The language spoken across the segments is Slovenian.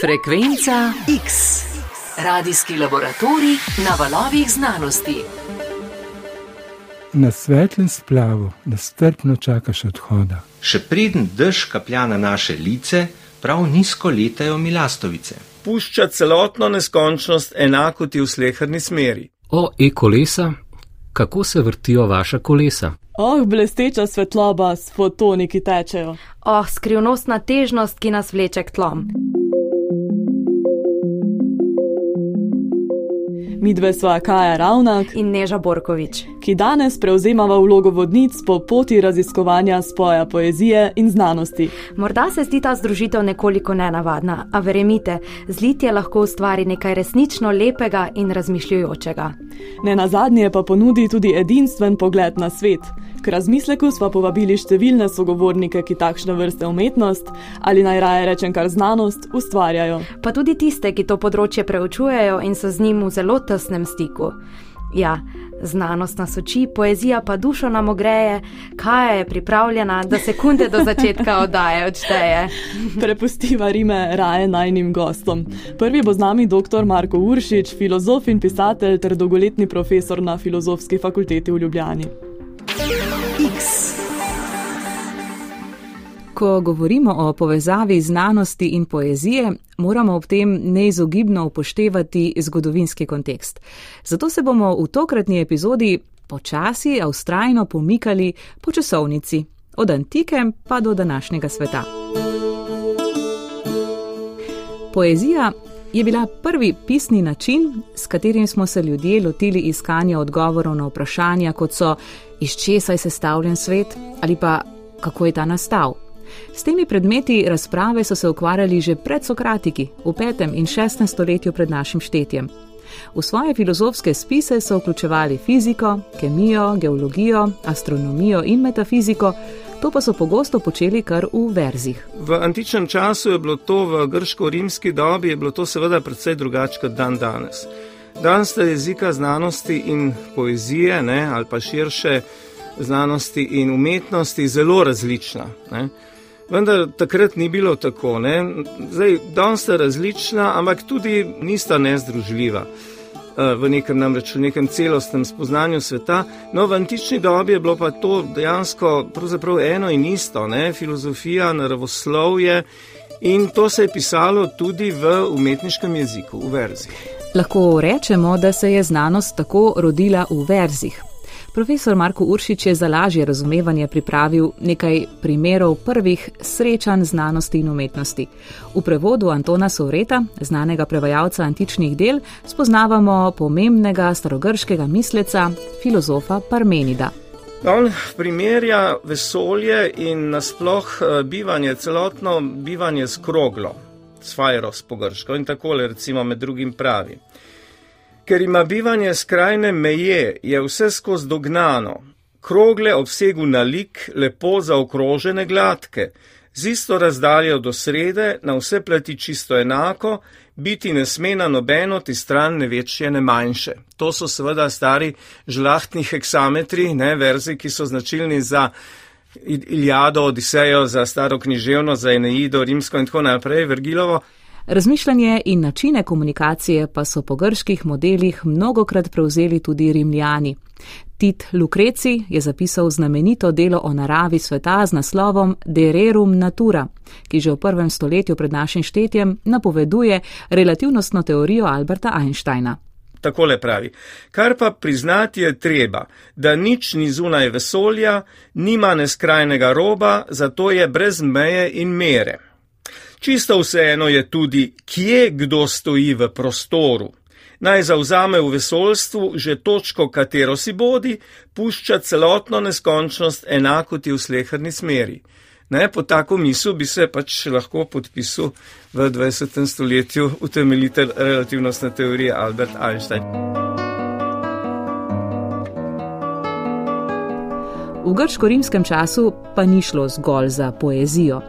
Frekvenca X. Radijski laboratorij na valovih znanosti. Na svetlem splavu nas strpno čakaš odhoda. Še preden dež kaplja na naše lice, prav nizko letajo milastovice. Pušča celotno neskončnost enako ti v slehrni smeri. O, e-kolesa, kako se vrtijo vaša kolesa? Oh, blesteča svetloba, s fotoni, ki tečejo. Oh, skrivnostna težnost, ki nas vleče k tlom. Mi dve sva Kaja Ravnak In Neža Borkovič. ki danes prevzemava vlogo vodnic po poti raziskovanja spoja poezije in znanosti. Morda se zdi ta združitev nekoliko nenavadna, a verjemite, zlitje lahko ustvari nekaj resnično lepega in razmišljujočega. Ne na zadnje pa ponudi tudi edinstven pogled na svet. K razmisleku sva povabili številne sogovornike, ki takšne vrste umetnost ali najraje rečem kar znanost ustvarjajo. Pa tudi tiste, ki to področje preučujejo in so z njim v zelo tesnem stiku. Ja, znanost nas uči, poezija pa dušo nam ogreje, kaj je pripravljena, da sekunde do začetka oddaje odšteje. Prepustiva Rime raje najnim gostom. Prvi bo z nami dr. Marko Uršič, filozof in pisatelj ter dolgoletni profesor na Filozofski fakulteti v Ljubljani. Ko govorimo o povezavi znanosti in poezije, moramo ob tem neizogibno upoštevati zgodovinski kontekst. Zato se bomo v tokratni epizodi počasi, a ustrajno pomikali po časovnici, od antike pa do današnjega sveta. Poezija je bila prvi pisni način, s katerim smo se ljudje lotili iskanja odgovorov na vprašanja, kot so, iz česa je sestavljen svet ali pa kako je ta nastal. S temi predmeti razprave so se ukvarjali že pred Sokratiki, v 5. in 6. stoletju pred našim štetjem. V svoje filozofske spise so vključevali fiziko, kemijo, geologijo, astronomijo in metafiziko, to pa so pogosto počeli kar v verzih. V antičnem času je bilo to, v grško-rimski dobi je bilo to seveda precej drugače kot dan danes. Danes sta jezika znanosti in poezije, ne, ali pa širše znanosti in umetnosti, zelo različna. Ne. Vendar takrat ni bilo tako. Ne. Zdaj, danes sta različna, ampak tudi nista nezdružljiva v nekem, namreč v nekem celostnem spoznanju sveta. No, v antični dobi je bilo pa to dejansko pravzaprav eno in isto, ne. filozofija, naravoslovje in to se je pisalo tudi v umetniškem jeziku, v verzih. Lahko rečemo, da se je znanost tako rodila v verzih. Profesor Marko Uršič je za lažje razumevanje pripravil nekaj primerov prvih srečanj znanosti in umetnosti. V prevodu Antona Sovreta, znanega prevajalca antičnih del, spoznavamo pomembnega starogrškega misleca, filozofa Parmenida. On primerja vesolje in nasploh eh, bivanje, celotno bivanje s kroglo, s fajros po grško in takole recimo med drugim pravi. Ker ima bivanje skrajne meje, je vse skozi dognano, krogle obsegu nalik, lepo zaokrožene gladke, z isto razdaljo do srede, na vse plati čisto enako, biti ne sme na nobeno ti stran ne večje, ne manjše. To so seveda stari žlahtni heksametri, ne verzi, ki so značilni za Iljado, Odisejo, za staro književno, za Eneido, Rimsko in tako naprej, Vergilovo. Razmišljanje in načine komunikacije pa so po grških modelih mnogokrat prevzeli tudi rimljani. Tit Lukreci je zapisal znamenito delo o naravi sveta z naslovom De Rerum Natura, ki že v prvem stoletju pred našim štetjem napoveduje relativnostno teorijo Alberta Einsteina. Takole pravi. Kar pa priznati je treba, da nič ni zunaj vesolja, nima neskrajnega roba, zato je brez meje in mere. Čisto vseeno je tudi, kje kdo stoji v prostoru. Naj zauzame v vesoljstvu že točko, katero si bodi, pušča celotno neskončnost enako ti v slehrni smeri. Ne, po tako mislu bi se pač lahko podpisal v 20. stoletju utemeljitelj relativnostne teorije Albert Einstein. V grško-rimskem času pa ni šlo zgolj za poezijo.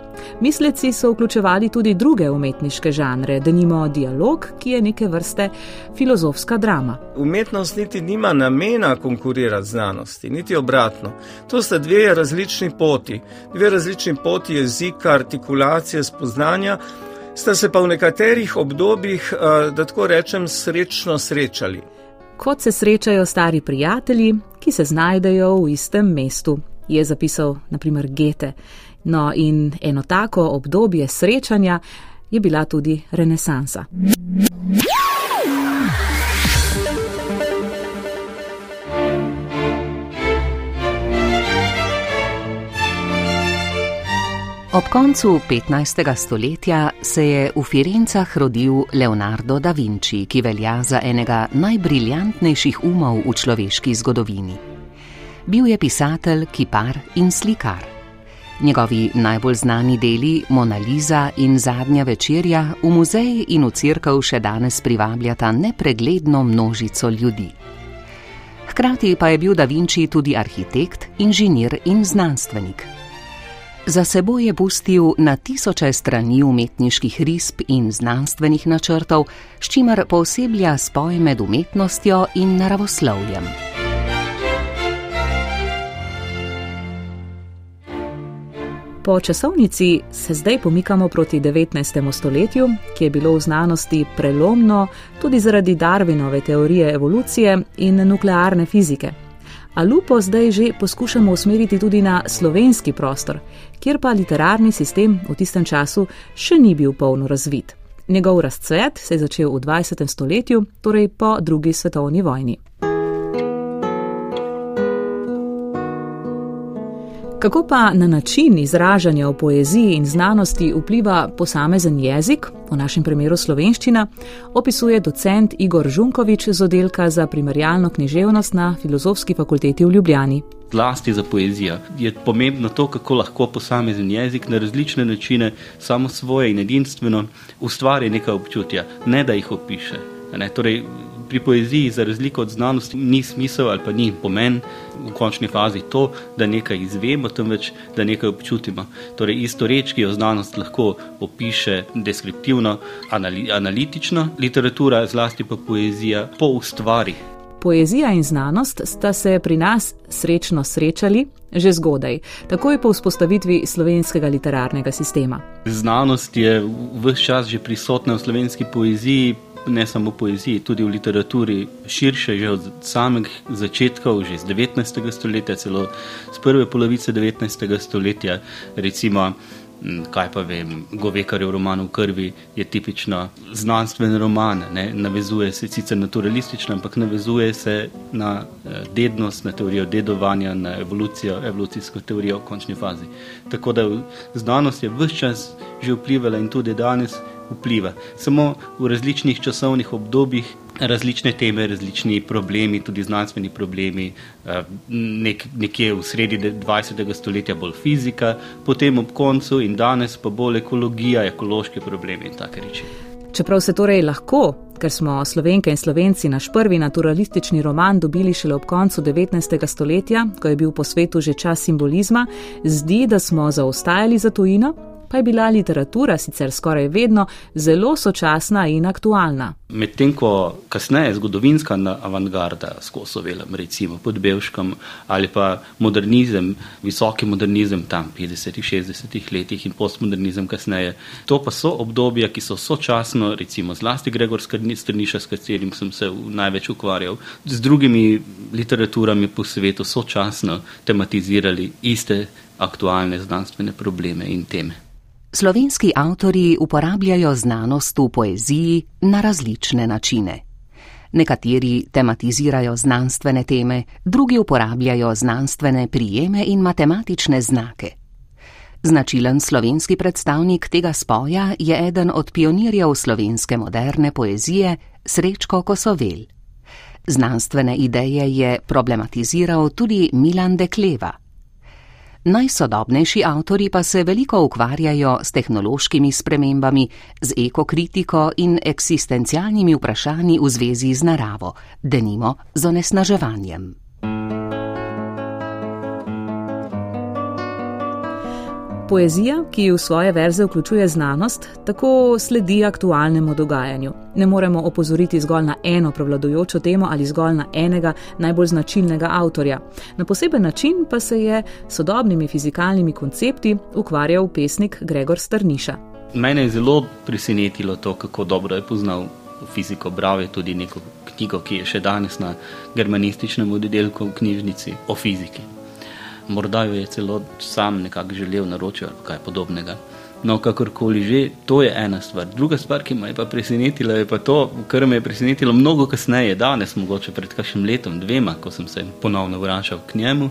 Misleci so vključevali tudi druge umetniške žanre, denimo dialog, ki je neke vrste filozofska drama. Umetnost niti nima namena konkurirati znanosti, niti obratno. To sta dve različni poti, dve različni poti jezika, artikulacije, spoznanja. sta se pa v nekaterih obdobjih, eh, da tako rečem, srečno srečali. Kot se srečajo stari prijatelji, ki se znajdejo v istem mestu, je zapisal naprimer Gete. No, in eno tako obdobje srečanja je bila tudi renesansa. Ob koncu 15. stoletja se je v Firencah rodil Leonardo da Vinci, ki velja za enega najbriljantnejših umov v človeški zgodovini. Bil je pisatelj, kipar in slikar. Njegovi najbolj znani deli Mona Lisa in Zadnja večerja v muzej in v crkv še danes privabljata nepregledno množico ljudi. Hkrati pa je bil Da Vinci tudi arhitekt, inženir in znanstvenik. Za seboj je pustil na tisoče strani umetniških risb in znanstvenih načrtov, s čimer poseblja spoj med umetnostjo in naravoslovjem. Po časovnici se zdaj pomikamo proti 19. stoletju, ki je bilo v znanosti prelomno tudi zaradi Darwinove teorije evolucije in nuklearne fizike. A lupo zdaj že poskušamo usmeriti tudi na slovenski prostor, kjer pa literarni sistem v tistem času še ni bil polno razvit. Njegov razcvet se je začel v 20. stoletju, torej po drugi svetovni vojni. Kako pa na način izražanja v poeziji in znanosti vpliva posamezen jezik, v našem primeru slovenščina, opisuje docent Igor Žunkovič z oddelka za primerjalno književnost na Filozofski fakulteti v Ljubljani. Zlasti za poezijo je pomembno to, kako lahko posamezen jezik na različne načine, samo svoje in edinstveno, ustvari nekaj občutja, ne da jih opiše. Ne, torej, pri poeziji, za razliko od znanosti, ni smisel ali pa ni pomen v končni fazi to, da nekaj izvemo, temveč da nekaj občutimo. Torej, isto reč, ki jo znanost lahko opiše deskriptivno, anali analitično, literatura, zlasti pa poezija, po ustvari. Poezija in znanost sta se pri nas srečno srečali že zgodaj, takoj po vzpostavitvi slovenskega literarnega sistema. Znanost je vse čas že prisotna v slovenski poeziji, ne samo v poeziji, tudi v literaturi, širše, že od samih začetkov, že iz 19. stoletja, celo z prve polovice 19. stoletja, recimo. Kaj pa vem, Govekarjev roman v krvi je tipično znanstven roman, ne? navezuje se sicer naturalistično, ampak navezuje se na eh, dednost, na teorijo dedovanja, na evolucijo, evolucijsko teorijo v končni fazi. Tako da znanost je vse čas že vplivala in tudi danes vpliva. Samo v različnih časovnih obdobjih, različne teme, različni problemi, tudi znanstveni problemi, eh, nek, nekje v sredi 20. stoletja bolj fizika, potem ob koncu in danes pa bolj ekologija, ekološki problemi in take reči. Čeprav se torej lahko, ker smo slovenke in slovenci naš prvi naturalistični roman dobili šele ob koncu 19. stoletja, ko je bil po svetu že čas simbolizma, zdi, da smo zaostajali za tujino, pa je bila literatura sicer skoraj vedno zelo sočasna in aktualna. Medtem ko kasneje zgodovinska avangarda s Kosovelem, recimo pod Belškom, ali pa modernizem, visoki modernizem tam v 50-ih, 60-ih letih in postmodernizem kasneje, to pa so obdobja, ki so sočasno, recimo zlasti Gregor Strniša, s katerim sem se največ ukvarjal, z drugimi literaturami po svetu sočasno tematizirali iste aktualne znanstvene probleme in teme. Slovenski avtori uporabljajo znanost v poeziji na različne načine. Nekateri tematizirajo znanstvene teme, drugi uporabljajo znanstvene prijeme in matematične znake. Značilen slovenski predstavnik tega spoja je eden od pionirjev slovenske moderne poezije, Srečko Kosovel. Znanstvene ideje je problematiziral tudi Milan Dekleva. Najsodobnejši avtori pa se veliko ukvarjajo s tehnološkimi spremembami, z ekokritiko in eksistencialnimi vprašanji v zvezi z naravo, denimo z onesnaževanjem. Poezija, ki v svoje verze vključuje znanost, tako sledi aktualnemu dogajanju. Ne moremo opozoriti zgolj na eno prevladujočo temo ali zgolj na enega najbolj značilnega avtorja. Na poseben način pa se je s sodobnimi fizikalnimi koncepti ukvarjal pesnik Gregor Strniša. Mene je zelo presenetilo to, kako dobro je poznal fiziko. Bral je tudi neko knjigo, ki je še danes na germanističnem oddelku v knjižnici o fiziki. Morda jo je celo sam nekako želel naročiti ali kaj podobnega. No, kakorkoli že, to je ena stvar. Druga stvar, ki me je pa presenetila, je pa to, kar me je presenetilo mnogo kasneje, danes, mogoče pred kakšnim letom, dvema, ko sem se ponovno vračal k njemu.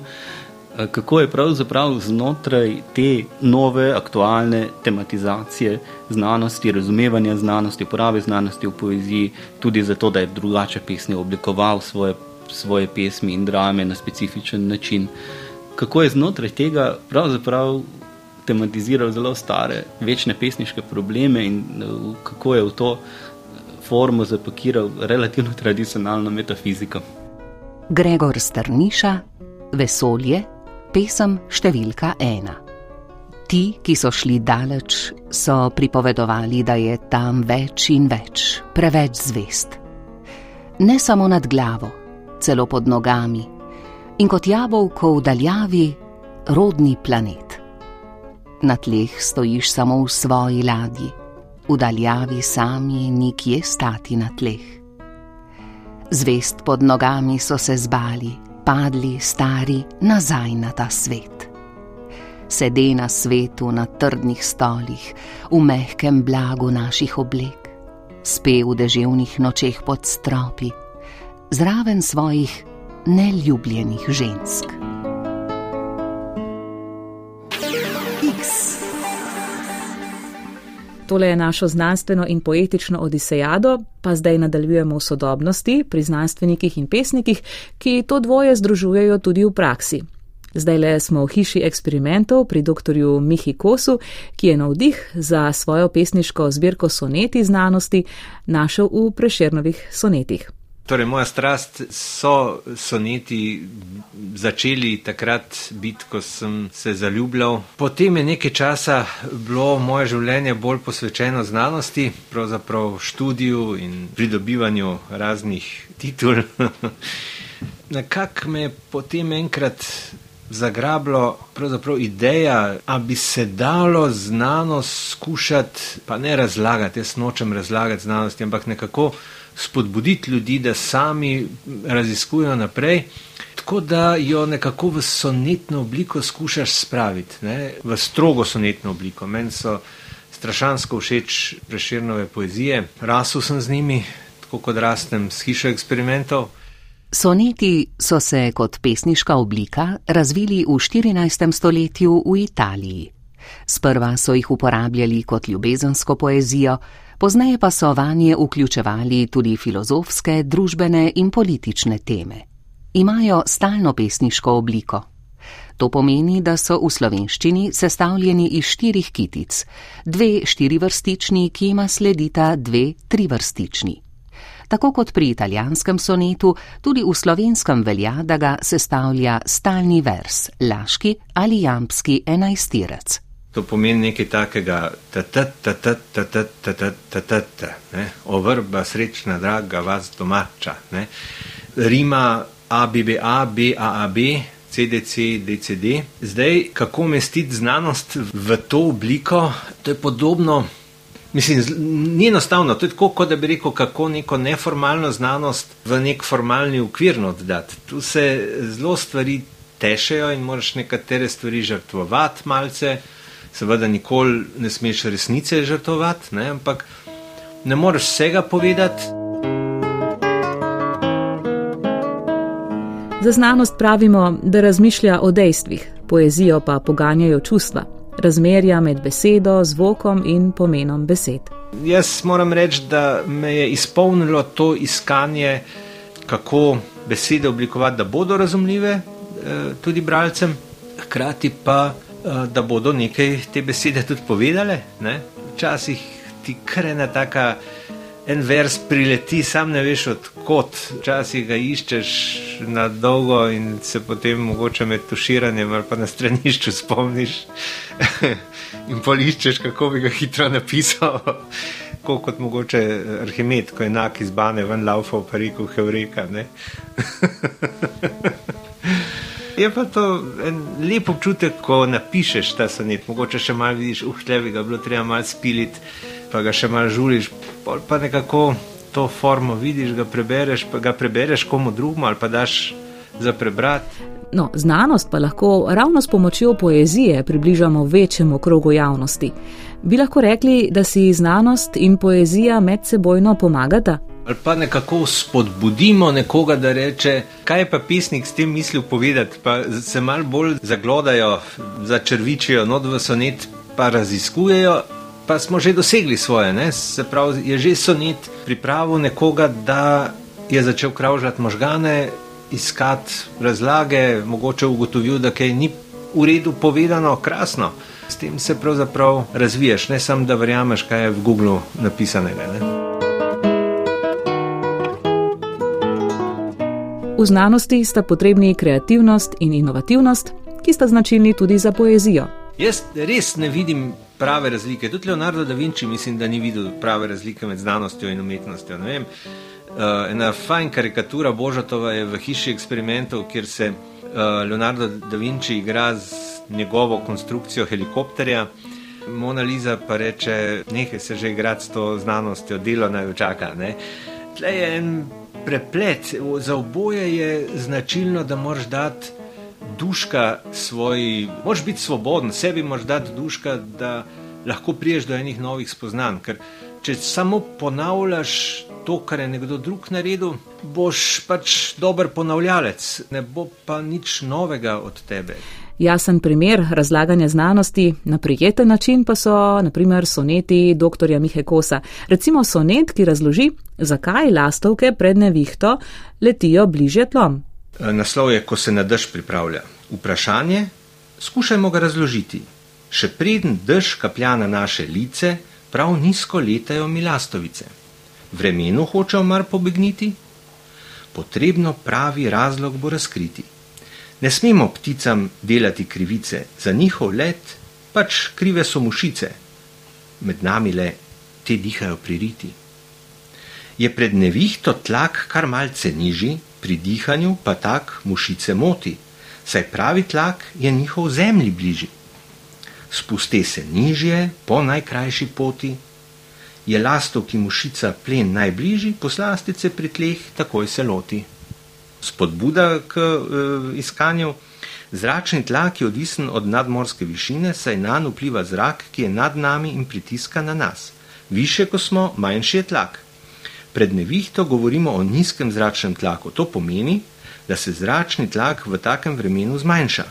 Eh, kako je pravzaprav znotraj te nove, aktualne tematizacije znanosti, razumevanja znanosti, uporabe znanosti v poeziji, tudi zato, da je drugače pesmi oblikoval svoje, svoje pesmi in drame na specifičen način. Kako je znotraj tega pravzaprav tematiziral zelo stare, večne pesniške probleme in eh, kako je v to formo zapakiral relativno tradicionalno metafiziko. Gregor Strniša, vesolje, pesem številka ena. Ti, ki so šli daleč, so pripovedovali, da je tam več in več, preveč zvest. Ne samo nad glavo, celo pod nogami in kot jabolko v daljavi, rodni planet. Na tleh stojiš samo v svoji ladji, v daljavi sami nikje stati na tleh. Zvest pod nogami so se zbali, padli stari nazaj na ta svet. Sede na svetu na trdnih stolih, v mehkem blagu naših oblek, spe v deževnih nočeh pod stropi, zraven svojih neljubljenih žensk. Tole je našo znanstveno in poetično odisejado, pa zdaj nadaljujemo v sodobnosti pri znanstvenikih in pesnikih, ki to dvoje združujejo tudi v praksi. Zdaj le smo v hiši eksperimentov pri dr. Mihi Kosu, ki je navdih za svojo pesniško zbirko soneti znanosti našel v prešernovih sonetih. Torej, moja strast so soneti začeli takrat biti, ko sem se zaljubljal. Potem je nekaj časa bilo moje življenje bolj posvečeno znanosti, pravzaprav študiju in pridobivanju raznih titul. Nekako me je potem enkrat zagrablo ideja, da bi se dalo znanost skušati, pa ne razlagati, jaz nočem razlagati znanosti, ampak nekako spodbuditi ljudi, da sami raziskujejo naprej, tako da jo nekako v sonetno obliko skušaš spraviti, ne? v strogo sonetno obliko. Meni so strašansko všeč preširnove poezije, rasel sem z njimi, tako kot rastem s hišo eksperimentov. Soneti so se kot pesniška oblika razvili v 14. stoletju v Italiji. Sprva so jih uporabljali kot ljubezensko poezijo, pozneje pa so vanje vključevali tudi filozofske, družbene in politične teme. Imajo stalno pesniško obliko. To pomeni, da so v slovenščini sestavljeni iz štirih kitic, dve štirivrstični, ki ima sledita dve trivrstični. Tako kot pri italijanskem sonetu, tudi v slovenskem velja, da ga sestavlja stalni vers, laški ali jampski enajstirec. To pomeni nekaj takega, ovrba srečna, draga, vas domača. Ne? Rima ABBA, BAAB, CDC, DCD. Zdaj, kako umestiti znanost v to obliko, to je podobno. Mislim, ni enostavno. To je tako, kot da bi rekel, kako neko neformalno znanost v nek formalni ukvir oddati. Tu se zelo stvari tešejo in moraš nekatere stvari žrtvovati malce seveda nikoli ne smeš resnice žrtovati, ne? ampak ne moreš vsega povedati. Za znanost pravimo, da razmišlja o dejstvih, poezijo pa poganjajo čustva, razmerja med besedo, zvokom in pomenom besed. Jaz moram reči, da me je izpolnilo to iskanje, kako besede oblikovati, da bodo razumljive eh, tudi bralcem, hkrati pa Eh, da bodo nekaj te besede tudi povedale. Ne? Včasih ti krene taka en vers prileti, sam ne veš odkot, včasih ga iščeš na dolgo in se potem mogoče med tuširanjem ali pa na stranišču spomniš in poliščeš, kako bi ga hitro napisal. Kot mogoče Arhimed, ko je enak izbane ven laufal, pa rekel Heureka. Je pa to en lep občutek, ko napišeš ta sonet. Mogoče še malo vidiš, uh, tle bi ga bilo treba malo spiliti, pa ga še malo žuliš, pa nekako to formo vidiš, ga prebereš, pa ga prebereš komu drugemu ali pa daš za prebrati. No, znanost pa lahko ravno s pomočjo poezije približamo večjemu krogu javnosti. Bi lahko rekli, da si znanost in poezija med sebojno pomagata? Ali pa nekako spodbudimo nekoga, da reče, kaj je pa pisnik s tem mislil povedati, pa se mal bolj zaglodajo, začrvičijo, not v sonet pa raziskujejo, pa smo že dosegli svoje. Ne? Se pravi, je že sonet pripravil nekoga, da je začel kravžljati možgane, iskati razlage, mogoče ugotovil, da kaj ni v redu povedano, krasno. S tem se pravzaprav razviješ, ne samo da verjameš, kaj je v Googlu napisanega. Ne? V znanosti sta potrebni kreativnost in inovativnost, ki sta značilni tudi za poezijo. Jaz res ne vidim prave razlike. Tudi Leonardo da Vinci mislim, da ni videl prave razlike med znanostjo in umetnostjo. Uh, ena fajn karikatura Božatova je v hiši eksperimentov, kjer se uh, Leonardo da Vinci igra z njegovo konstrukcijo helikopterja. Mona Lisa pa reče, nekaj se že igrati s to znanostjo, delo naj jo čaka. Tle je en preplet, za oboje je značilno, da moraš dati duška svoj, moraš biti svoboden, sebi moraš dati duška, da lahko priješ do enih novih spoznanj. Ker če samo ponavljaš to, kar je nekdo drug naredil, boš pač dober ponavljalec, ne bo pa nič novega od tebe. Jasen primer razlaganja znanosti na prijeten način pa so naprimer soneti dr. Mihe Kosa. Recimo sonet, ki razloži, zakaj lastovke pred nevihto letijo bliže tlom. Naslov je, ko se na dež pripravlja. Vprašanje, skušajmo ga razložiti. Še preden dež kaplja na naše lice, prav nizko letajo mi lastovice. Vremenu hočejo mar pobegniti? Potrebno pravi razlog bo razkriti. Ne smemo pticam delati krivice, za njihov let pač krive so mušice. Med nami le te dihajo pririti. Je pred nevihto tlak kar malce nižji, pri dihanju pa tak mušice moti, saj pravi tlak je njihov zemlji bližji. Spuste se nižje po najkrajši poti, je lastovki mušica plen najbližji, poslastice pri tleh takoj se loti spodbuda k uh, iskanju. Zračni tlak je odvisen od nadmorske višine, saj na njo vpliva zrak, ki je nad nami in pritiska na nas. Više, ko smo, manjši je tlak. Pred nevihto govorimo o nizkem zračnem tlaku. To pomeni, da se zračni tlak v takem vremenu zmanjša.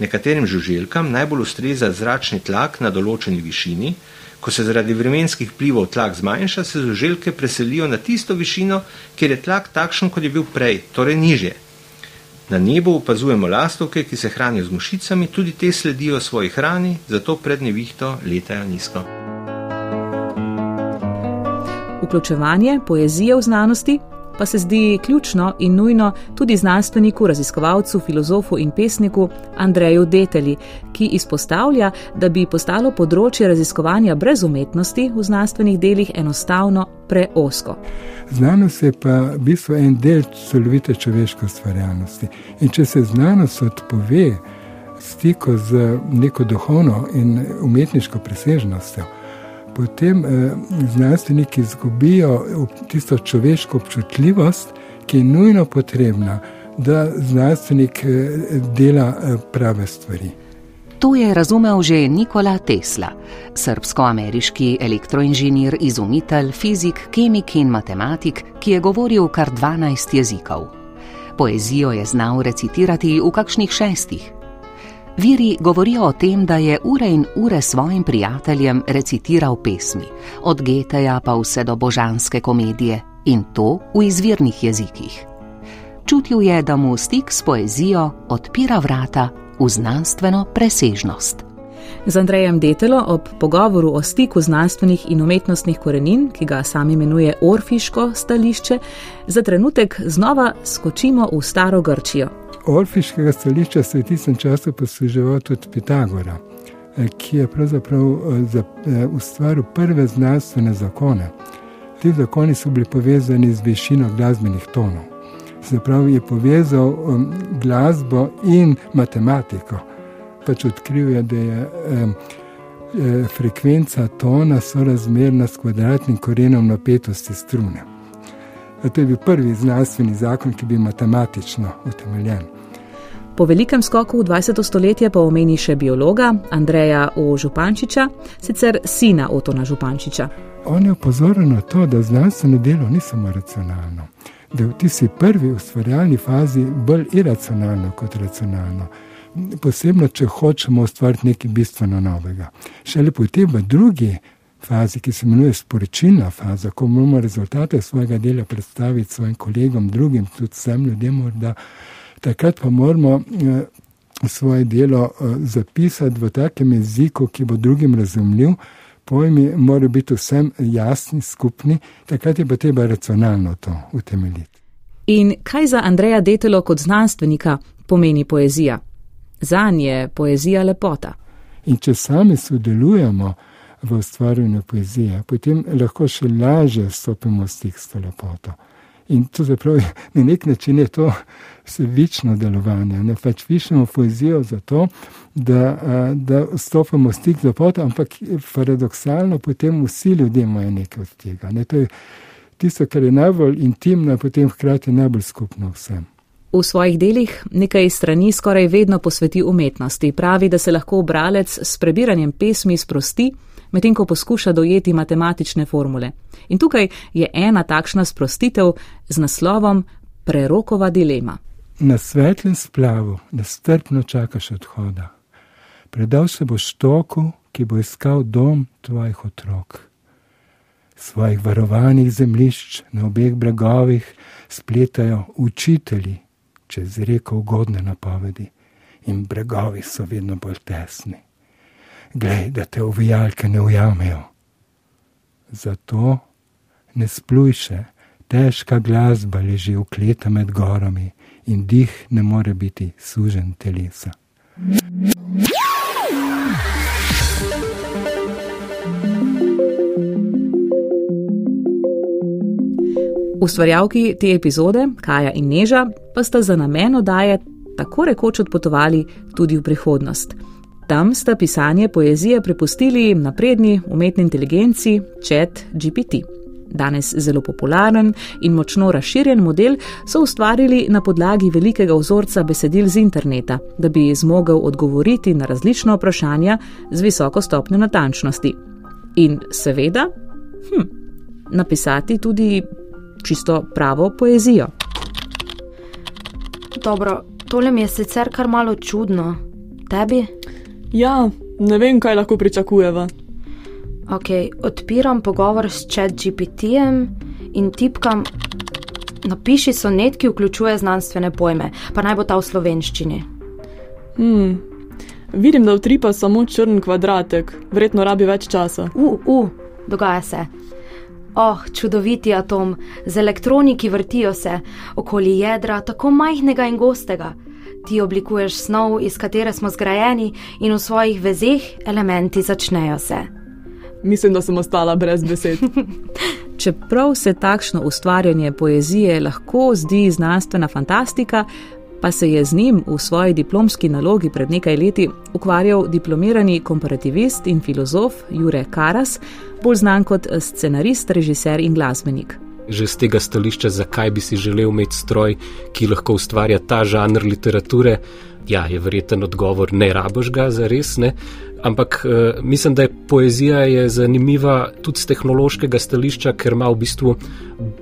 Nekaterim žuželkam najbolj ustreza zračni tlak na določeni višini, Ko se zaradi vremenskih vplivov tlak zmanjša, se žuželke preselijo na tisto višino, kjer je tlak takšen, kot je bil prej, torej nižje. Na nebu opazujemo lastovke, ki se hranijo z mušicami, tudi te sledijo svoji hrani, zato pred nevihto letajo nizko. Vključevanje poezije v znanosti pa se zdi ključno in nujno tudi znanstveniku, raziskovalcu, filozofu in pesniku Andreju Deteli, ki izpostavlja, da bi postalo področje raziskovanja brez umetnosti v znanstvenih delih enostavno preosko. Znanost je pa v bistvu en del celovite človeške ustvarjalnosti. In če se znanost odpove stiku z neko duhovno in umetniško presežnostjo, potem eh, znanstveniki izgubijo tisto človeško občutljivost, ki je nujno potrebna, da znanstvenik eh, dela eh, prave stvari. To je razumel že Nikola Tesla, srbsko-ameriški elektroinženir, izumitelj, fizik, kemik in matematik, ki je govoril kar 12 jezikov. Poezijo je znal recitirati v kakšnih šestih, Viri govorijo o tem, da je ure in ure svojim prijateljem recitiral pesmi, od Geteja pa vse do božanske komedije in to v izvirnih jezikih. Čutil je, da mu stik s poezijo odpira vrata v znanstveno presežnost. Z Andrejem Detelo ob pogovoru o stiku znanstvenih in umetnostnih korenin, ki ga sam imenuje Orfiško stališče, za trenutek znova skočimo v staro Grčijo, Orfiškega stališča se je v tistem času posluževal tudi Pitagora, eh, ki je pravzaprav eh, eh, ustvaril prve znanstvene zakone. Ti zakoni so bili povezani z višino glasbenih tonov. Zaprav je povezal glasbo in matematiko. Pač odkril je, da je frekvenca tona sorazmerna s kvadratnim korenom napetosti strune. To je bil prvi znanstveni zakon, ki bi bil matematično utemeljen. Po velikem skoku v 20. stoletje pa omeni še biologa Andreja O. Župančiča, sicer sina Otona Župančiča. On je opozoril na to, da znanstveno delo ni samo racionalno, da je v tisti prvi ustvarjalni fazi bolj iracionalno kot racionalno. Posebno, če hočemo ustvariti nekaj bistveno novega. Šele potem v drugi fazi, ki se imenuje sporočilna faza, ko moramo rezultate svojega dela predstaviti svojim kolegom, drugim, tudi vsem ljudem, morda, takrat pa moramo eh, svoje delo eh, zapisati v takem jeziku, ki bo drugim razumljiv. Pojmi morajo biti vsem jasni, skupni, takrat je pa treba racionalno to utemeljiti. In kaj za Andreja Detelo kot znanstvenika pomeni poezija? Za nje je poezija lepota. In če sami sodelujemo, v ustvarjanju poezije, potem lahko še lažje stopimo v stik s to lepoto. In to zapravo, na nek način je to sebično delovanje. Ne pač pišemo poezijo zato, da, da stopimo v stik z lepoto, ampak paradoksalno potem vsi ljudje imajo nekaj od tega. Ne? To je tisto, kar je najbolj intimno, potem hkrati najbolj skupno vsem. V svojih delih nekaj strani skoraj vedno posveti umetnosti. Pravi, da se lahko bralec s prebiranjem pesmi sprosti medtem ko poskuša dojeti matematične formule. In tukaj je ena takšna sprostitev z naslovom Prerokova dilema. Na svetlem splavu nestrpno čakaš odhoda. Predal se boš toku, ki bo iskal dom tvojih otrok. Svojih varovanih zemlišč na obeh bregovih spletajo učitelji čez reko ugodne napovedi, in bregovi so vedno bolj tesni glej, da te uvijalke ne ujamejo. Zato ne spluj še, težka glasba leži v kleta med gorami in dih ne more biti sužen telesa. Ustvarjalki te epizode, Kaja in Neža, pa sta za namen odaje tako rekoč odpotovali tudi v prihodnost. Tam sta pisanje poezije prepustili napredni umetni inteligenci Chat GPT. Danes zelo popularen in močno razširjen model so ustvarili na podlagi velikega vzorca besedil z interneta, da bi zmogel odgovoriti na različna vprašanja z visoko stopnjo natančnosti. In seveda, hm, napisati tudi čisto pravo poezijo. Dobro, tole mi je sicer kar malo čudno. Tebi? Ja, ne vem, kaj lahko pričakujeva. Ok, odpiram pogovor s ChatGPT-jem in tipkam. Napiši sonet, ki vključuje znanstvene pojme, pa naj bo ta v slovenščini. Hmm. Vidim, da utripa samo črn kvadratek, verjetno rabi več časa. Uf, uh, uh, dogaja se. Oh, čudoviti atom, z elektroni, ki vrtijo se okoli jedra, tako majhnega in gostega ti oblikuješ snov, iz katere smo zgrajeni, in v svojih vezeh elementi začnejo se. Mislim, da sem ostala brez besed. Čeprav se takšno ustvarjanje poezije lahko zdi znanstvena fantastika, pa se je z njim v svoji diplomski nalogi pred nekaj leti ukvarjal diplomirani komparativist in filozof Jure Karas, bolj znan kot scenarist, režiser in glasbenik že z tega stališča, zakaj bi si želel imeti stroj, ki lahko ustvarja ta žanr literature. Ja, je verjeten odgovor, ne raboš ga za res, ne. Ampak uh, mislim, da je poezija je zanimiva tudi z tehnološkega stališča, ker ima v bistvu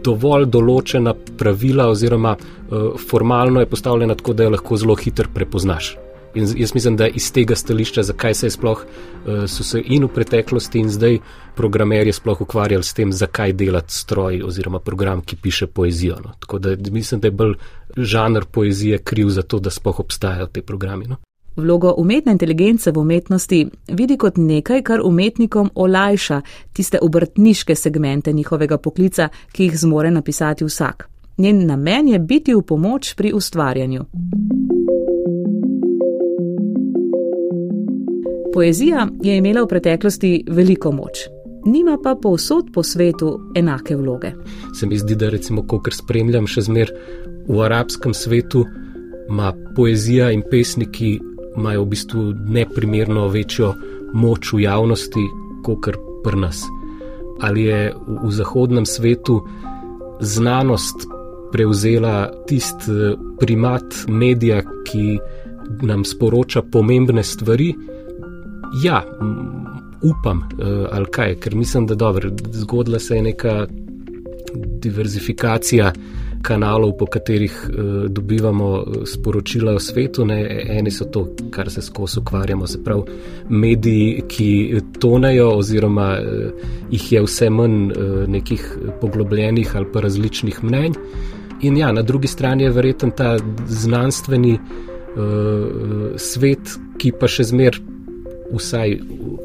dovolj določena pravila, oziroma uh, formalno je postavljena tako, da jo lahko zelo hitro prepoznaš. In jaz mislim, da iz tega stališča, zakaj se je sploh, uh, so se in v preteklosti in zdaj programerji sploh ukvarjali s tem, zakaj delati stroj oziroma program, ki piše poezijo. No. Tako da mislim, da je bolj žanr poezije kriv za to, da sploh obstajajo te programi. No. Vlogo umetne inteligence v umetnosti vidi kot nekaj, kar umetnikom olajša tiste obrtniške segmente njihovega poklica, ki jih zmore napisati vsak. Njen namen je biti v pomoč pri ustvarjanju. Poezija je imela v preteklosti veliko moč, nima pa povsod po svetu enake vloge. Se mi zdi, da recimo, ko kar spremljam še zmer v arabskem svetu ima poezija in pesniki imajo v bistvu neprimerno večjo moč v javnosti, kot kar pri nas. Ali je v zahodnem svetu znanost prevzela tisti eh, primat medija, ki nam sporoča pomembne stvari? Ja, upam, eh, ali kaj, ker mislim, da dobro, zgodila se je neka diverzifikacija kanalov, po katerih uh, dobivamo eh, sporočila o svetu. Ne? Eni so to, kar se skozi ukvarjamo, se pravi mediji, ki tonejo, oziroma uh, jih je vse manj uh, nekih poglobljenih ali pa različnih mnenj. In ja, na drugi strani je verjeten ta znanstveni uh, svet, ki pa še zmeraj vsaj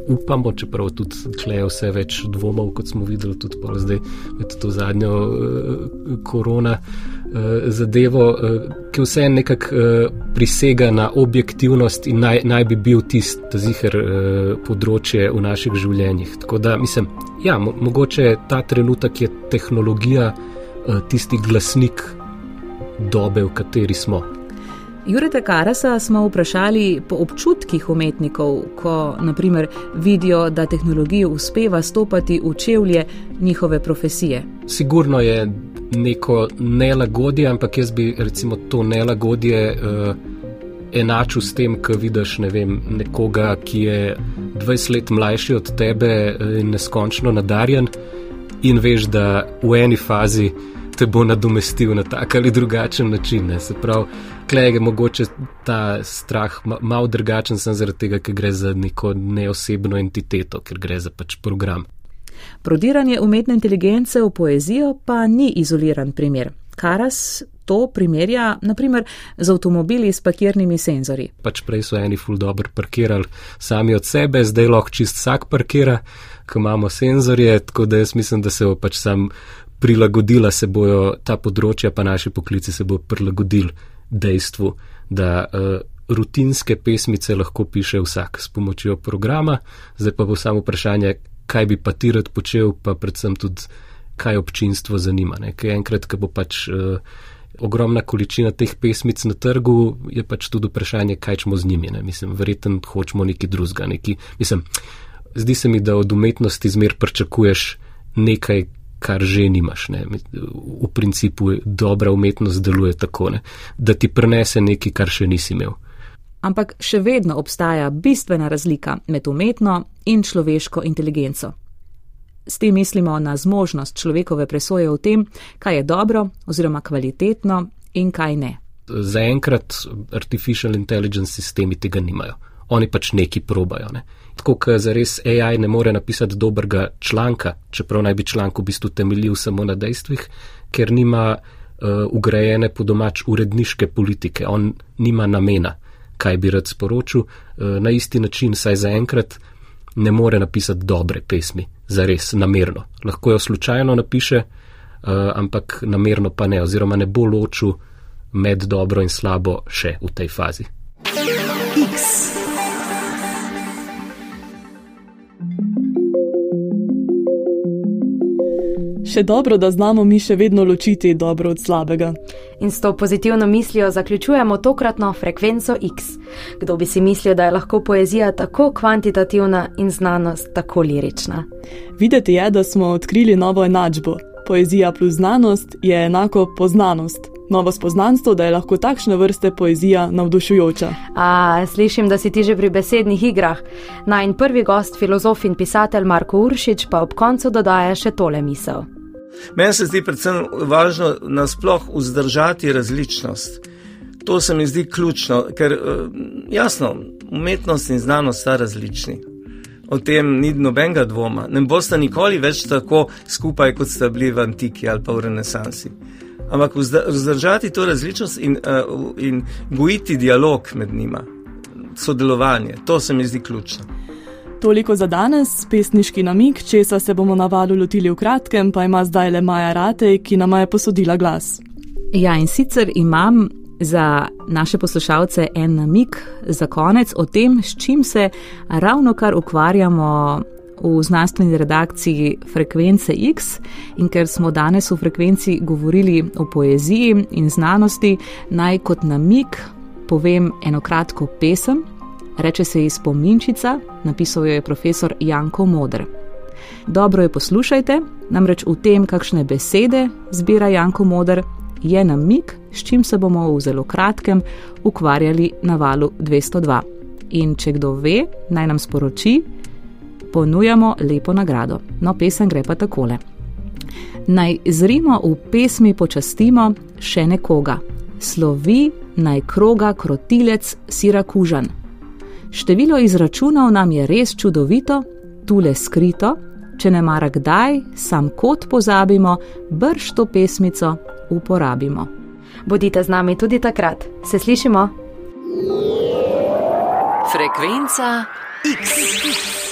upamo, čeprav tudi tle vse več dvomov, kot smo videli tudi zdaj med to zadnjo uh, korona uh, zadevo, uh, ki vse nekako uh, prisega na objektivnost in naj, naj bi bil tisti ziger uh, področje v naših življenjih. Tako da mislim, ja, mo mogoče ta trenutek je tehnologija uh, tisti glasnik dobe, v kateri smo. Jureta Karasa smo vprašali po občutkih umetnikov, ko naprimer vidijo, da tehnologija uspeva stopati v čevlje njihove profesije. Sigurno je neko nelagodje, ampak jaz bi recimo to nelagodje uh, enačil s tem, ko vidiš ne vem, nekoga, ki je 20 let mlajši od tebe eh, in neskončno nadarjen in veš, da v eni fazi te bo nadomestil na tak ali drugačen način. Ne. Se pravi, klej je mogoče ta strah malo drugačen, sem zaradi tega, ker gre za neko neosebno entiteto, ker gre za pač program. Prodiranje umetne inteligence v poezijo pa ni izoliran primer. Karas to primerja naprimer z avtomobili s parkirnimi senzori. Pač prej so eni ful dobro parkirali sami od sebe, zdaj lahko čist vsak parkira, ko imamo senzorje, tako da jaz mislim, da se bo pač sam prilagodila se bojo ta področja, pa naši poklici se bojo prilagodili dejstvu, da uh, rutinske pesmice lahko piše vsak s pomočjo programa, zdaj pa bo samo vprašanje, kaj bi pa ti rad počel, pa predvsem tudi, kaj občinstvo zanima. Ker enkrat, ko bo pač uh, ogromna količina teh pesmic na trgu, je pač tudi vprašanje, kaj ćemo z njimi. Ne? Mislim, verjetno hočemo neki drugega. Neki, mislim, zdi se mi, da od umetnosti zmer pričakuješ nekaj, kar že nimaš. Ne. V principu dobra umetnost deluje tako, ne. da ti prenese nekaj, kar še nisi imel. Ampak še vedno obstaja bistvena razlika med umetno in človeško inteligenco. S tem mislimo na zmožnost človekove presoje o tem, kaj je dobro oziroma kvalitetno in kaj ne. Zaenkrat artificial intelligence sistemi tega nimajo. Oni pač neki probajo. Ne tako kot za res AI ne more napisati dobrega članka, čeprav naj bi članek v bistvu temeljil samo na dejstvih, ker nima uh, ugrajene po domač uredniške politike, on nima namena, kaj bi rad sporočil, uh, na isti način, saj zaenkrat ne more napisati dobre pesmi, za res namerno. Lahko jo slučajno napiše, uh, ampak namerno pa ne, oziroma ne bo ločil med dobro in slabo še v tej fazi. X. Še dobro, da znamo mi še vedno ločiti dobro od slabega. In s to pozitivno mislijo zaključujemo tokratno frekvenco X. Kdo bi si mislil, da je lahko poezija tako kvantitativna in znanost tako lirična? Videti je, da smo odkrili novo enačbo. Poezija plus znanost je enako poznanost. Novo spoznanstvo, da je lahko takšne vrste poezija navdušujoča. A, slišim, da si ti že pri besednih igrah. Naj prvi gost, filozof in pisatelj Marko Uršič, pa ob koncu dodaja še tole misel. Meni se zdi predvsem važno nasploh vzdržati različnost. To se mi zdi ključno, ker eh, jasno, umetnost in znanost sta različni. O tem ni nobenega dvoma. Ne boste nikoli več tako skupaj, kot ste bili v antiki ali pa v renesansi. Ampak vzdržati to različnost in, uh, in gojiti dialog med njima, sodelovanje, to se mi zdi ključno. Toliko za danes, pesniški namik, česa se bomo na valu lotili v kratkem, pa ima zdaj le Maja Ratej, ki nama je posodila glas. Ja, in sicer imam za naše poslušalce en namik za konec o tem, s čim se ravno kar ukvarjamo v znanstveni redakciji Frekvence X in ker smo danes v frekvenci govorili o poeziji in znanosti, naj kot namik povem eno kratko pesem. Reče se ji Spominčica, napisal jo je profesor Janko Modr. Dobro jo poslušajte, namreč v tem, kakšne besede zbira Janko Modr, je namik, s čim se bomo v zelo kratkem ukvarjali na valu 202. In če kdo ve, naj nam sporoči, ponujamo lepo nagrado. No, pesem gre pa takole. Naj zrimo v pesmi počastimo še nekoga, slovi naj kroga krotilec Sirakužan. Število izračunov nam je res čudovito, tule skrito, če ne mara kdaj, sam kot pozabimo, brž to pesmico uporabimo. Bodite z nami tudi takrat, se slišimo. Frekvenca X.